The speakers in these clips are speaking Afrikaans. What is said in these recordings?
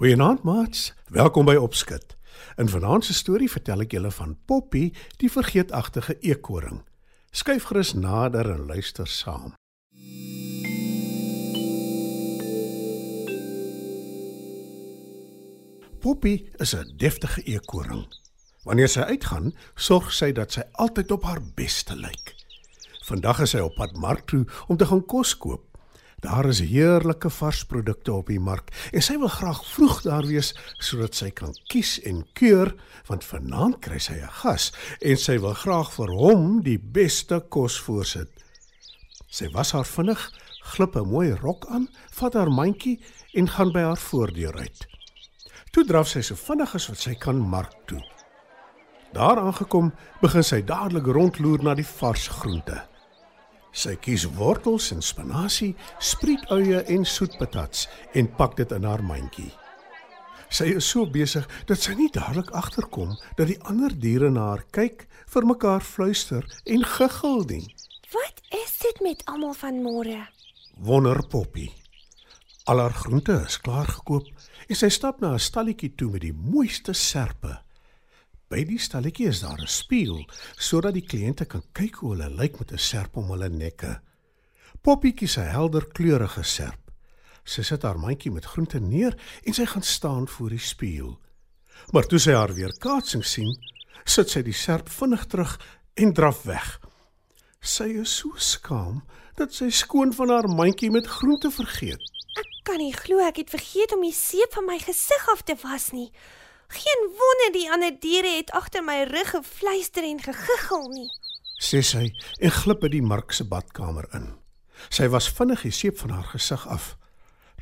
Goeienaand maats, welkom by Opskud. In vanaand se storie vertel ek julle van Poppy, die vergeetagtige eekoring. Skyf gerus nader en luister saam. Poppy is 'n deftige eekoring. Wanneer sy uitgaan, sorg sy dat sy altyd op haar beste lyk. Vandag is sy op pad mark toe om te gaan kos koop. Daar is heerlike vars produkte op die mark en sy wil graag vroeg daar wees sodat sy kan kies en keur want vanaand kry sy 'n gas en sy wil graag vir hom die beste kos voorsit. Sy was haar vinnig, glip 'n mooi rok aan, vat haar mandjie en gaan by haar voordeur uit. Toe draf sy so vinnig as wat sy kan mark toe. Daar aangekom, begin sy dadelik rondloer na die vars groente. Sy kies wortels en spinasie, sprietui en soetpatats en pak dit in haar mandjie. Sy is so besig dat sy nie dadelik agterkom dat die ander diere na haar kyk, vir mekaar fluister en giggel nie. Wat is dit met almal van môre? Wonder Poppy. Al haar groente is klaar gekoop en sy stap na 'n stalletjie toe met die mooiste serpe. By die stalletjie is daar 'n spieël sodat die kliënte kan kyk hoe hulle lyk met 'n serp om hulle nekke. Poppietjie se helder kleurige serp. Sy sit haar mandjie met groente neer en sy gaan staan voor die spieël. Maar toe sy haar weer kaatsing sien, sit sy die serp vinnig terug en draf weg. Sy is so skaam dat sy skoon van haar mandjie met groente vergeet. Ek kan nie glo ek het vergeet om die seep van my gesig af te was nie. Geen wonder die ander diere het agter my rug gefluister en gegiggel nie. Sê sy en glip by die Mark se badkamer in. Sy was vinnig die seep van haar gesig af.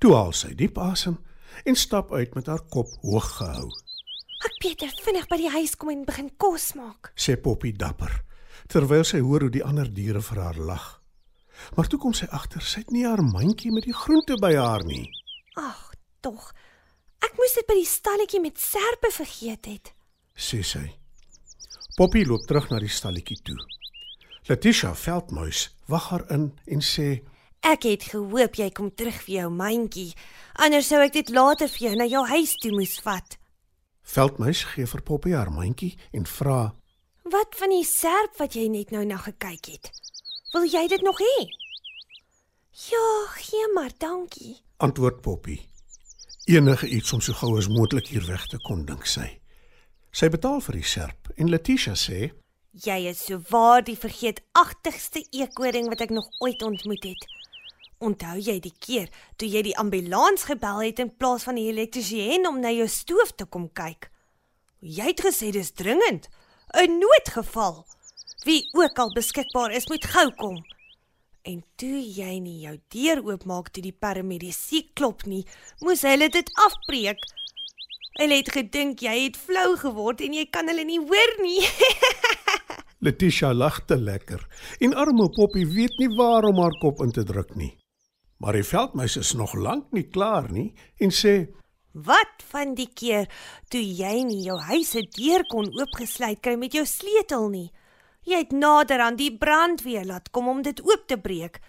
Toe haal sy diep asem en stap uit met haar kop hoog gehou. Ek Pieter vinnig by die huis kom en begin kos maak. Sê Poppy dapper terwyl sy hoor hoe die ander diere vir haar lag. Maar toe kom sy agter sy het nie haar mandjie met die groente by haar nie. Ag, tog. Ek moes dit by die stalletjie met serpe vergeet het, sê sy. Poppy loop terug na die stalletjie toe. Letitia Veldmuis wag haar in en sê: "Ek het gehoop jy kom terug vir jou mandjie, anders sou ek dit later vir jou na jou huis toe moes vat." Veldmuis gee vir Poppy haar mandjie en vra: "Wat van die serp wat jy net nou na gekyk het? Wil jy dit nog hê?" "Ja, gee maar, dankie," antwoord Poppy enige iets om so gou as moontlik hier weg te kom dink sy. Sy betaal vir die serp en Letitia sê: "Jy is so waar die vergeetagtigste eekoring wat ek nog ooit ontmoet het. Onthou jy die keer toe jy die ambulans gebel het in plaas van die elektriesien om na jou stoof te kom kyk? Jy het gesê dis dringend, 'n noodgeval. Wie ook al beskikbaar is, moet gou kom." En toe jy nie jou deur oopmaak toe die paramedisy klop nie, moes hulle dit afbreek. Hulle het gedink jy het flou geword en jy kan hulle nie hoor nie. Letitia lag te lekker en arme Poppy weet nie waar om haar kop in te druk nie. Maar die veldmeis is nog lank nie klaar nie en sê: "Wat van die keer toe jy nie jou huis se deur kon oopgesluit kry met jou sleutel nie?" Jy het nader aan die brandweer laat kom om dit oop te breek.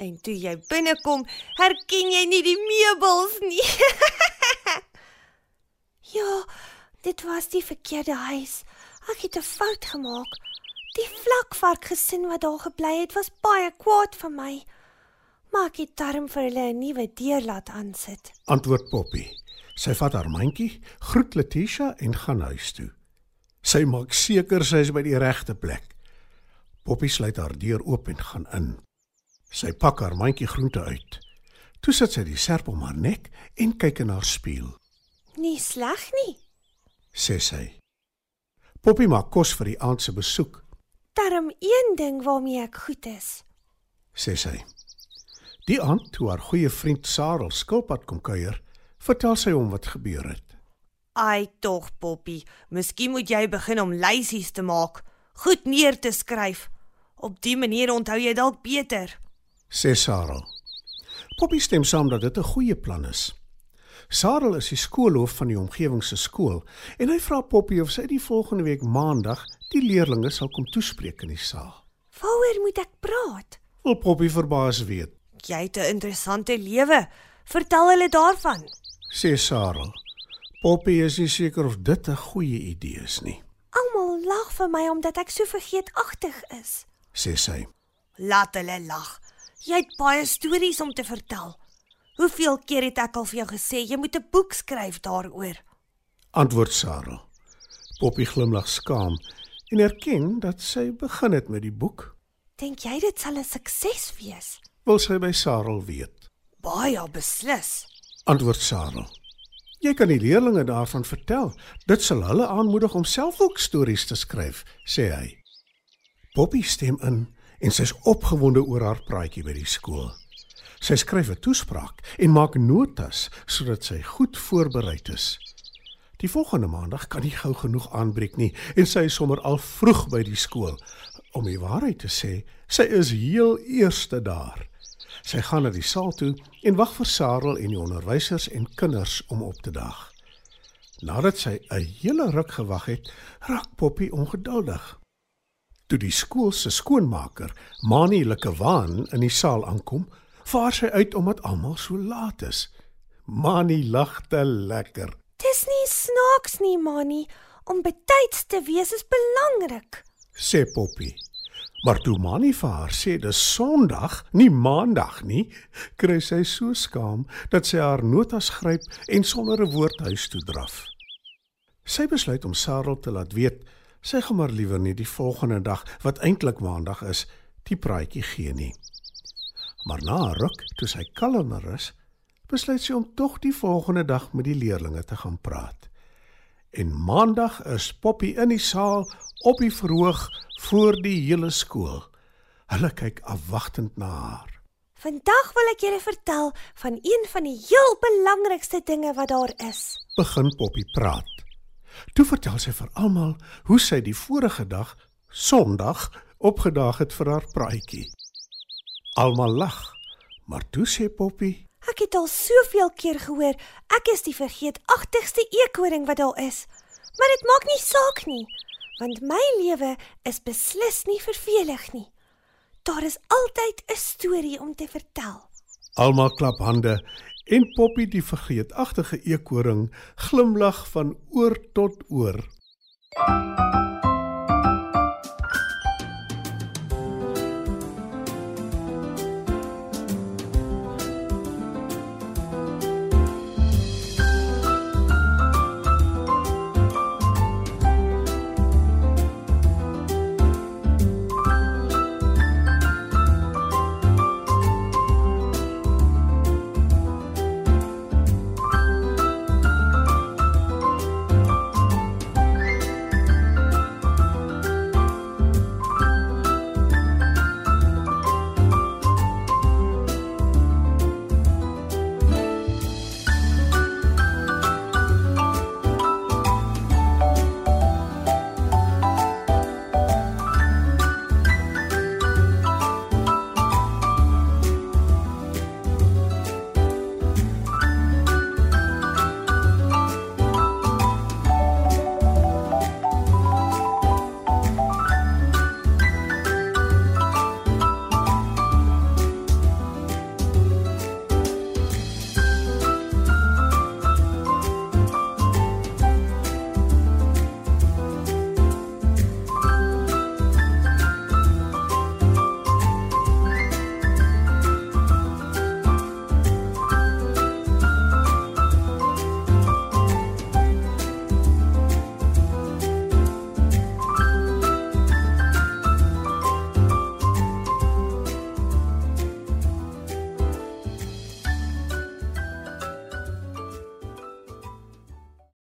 En toe jy binnekom, herken jy nie die meubels nie. ja, dit was die verkeerde huis. Ek het 'n fout gemaak. Die vlakvark gesin wat daar gebly het, was baie kwaad vir my. Maar ek het darm vir hulle 'n nuwe deur laat aansit. Antwoord Poppy. Sy vat haar mandjie, groet Letitia en gaan huis toe. Sy maak seker sy is by die regte plek. Poppy sluit haar deur oop en gaan in. Sy pak haar mandjie groente uit. Toe sit sy die serp om haar nek en kyk in haar spieël. Nie sleg nie. sê sy. Poppy maak kos vir die aand se besoek, Darm een ding waarmee ek goed is. sê sy. Die aand toe haar goeie vriend Sarel skilpad kom kuier, vertel sy hom wat gebeur het. Ai tog, Poppy, miskien moet jy begin om lysies te maak, goed neer te skryf. Op die manier onthou jy dalk beter. sê Sarel. Poppy stem saam dat dit 'n goeie plan is. Sarel is die skoolhoof van die omgewing se skool en hy vra Poppy of sy die volgende week maandag die leerders sal kom toespreek in die saal. Waaroor moet ek praat? Wil Poppy verbaas weet, Jy het 'n interessante lewe. Vertel hulle daarvan. sê Sarel. Poppy is nie seker of dit 'n goeie idee is nie, Almal lag vir my omdat ek so vergeetagtig is. sê sy. Laat hulle lag. Jy het baie stories om te vertel. Hoeveel keer het ek al vir jou gesê jy moet 'n boek skryf daaroor? Antwoord Sarel. Poppy glimlag skaam en erken dat sy begin het met die boek. Dink jy dit sal 'n sukses wees? Wil sy by Sarel weet? Baie beslis. Antwoord Sarel. Jy kan die leerders daarvan vertel. Dit sal hulle aanmoedig om self ook stories te skryf, sê hy. Poppy stem in en sy's opgewonde oor haar praatjie by die skool. Sy skryf 'n toespraak en maak notas sodat sy goed voorberei is. Die volgende maandag kan nie gou genoeg aanbreek nie en sy is sommer al vroeg by die skool. Om die waarheid te sê, sy is heel eerste daar. Sy gaan na die saal toe en wag vir Sarel en die onderwysers en kinders om op te daag. Nadat sy 'n hele ruk gewag het, raak Poppy ongeduldig. Toe die skool se skoonmaker, Mani Lekewaan, in die saal aankom, vaar sy uit omdat almal so laat is. Mani lag te lekker. Dis nie snaaks nie, Mani. Om betyds te wees is belangrik. sê Poppy. Maar toe Mani vir haar sê dis Sondag, nie Maandag nie, kry sy so skaam dat sy haar notas gryp en sonder 'n woord huis toe draf. Sy besluit om Sarel te laat weet sy gaan maar liewer nie die volgende dag wat eintlik Maandag is, die praatjie gee nie. Maar na 'n ruk, toe sy kalmer is, besluit sy om tog die volgende dag met die leerders te gaan praat. En Maandag is Poppy in die saal op die verhoog voor die hele skool. Hulle kyk afwagtend na haar. Vandag wil ek julle vertel van een van die heel belangrikste dinge wat daar is. Begin Poppy praat. Toe vertel sy vir almal hoe sy die vorige dag, Sondag, opgedaag het vir haar praatjie. Almal lag, maar toe sê Poppy, Ek het al soveel keer gehoor ek is die vergeetagtigste eekoring wat daar is. Maar dit maak nie saak nie, want my lewe is beslis nie vervelig nie. Daar is altyd 'n storie om te vertel. almal klap hande en Poppy die vergeetagtige eekoring glimlag van oor tot oor.